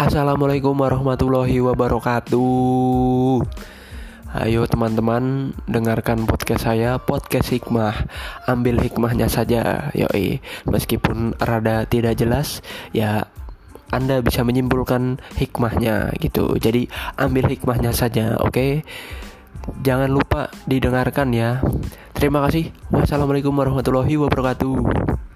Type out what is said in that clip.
Assalamualaikum warahmatullahi wabarakatuh. Ayo teman-teman dengarkan podcast saya podcast hikmah. Ambil hikmahnya saja Yoi. Meskipun rada tidak jelas Ya anda bisa menyimpulkan hikmahnya gitu. Jadi ambil hikmahnya saja oke? Jangan lupa didengarkan ya. Terima kasih. Wassalamualaikum warahmatullahi wabarakatuh.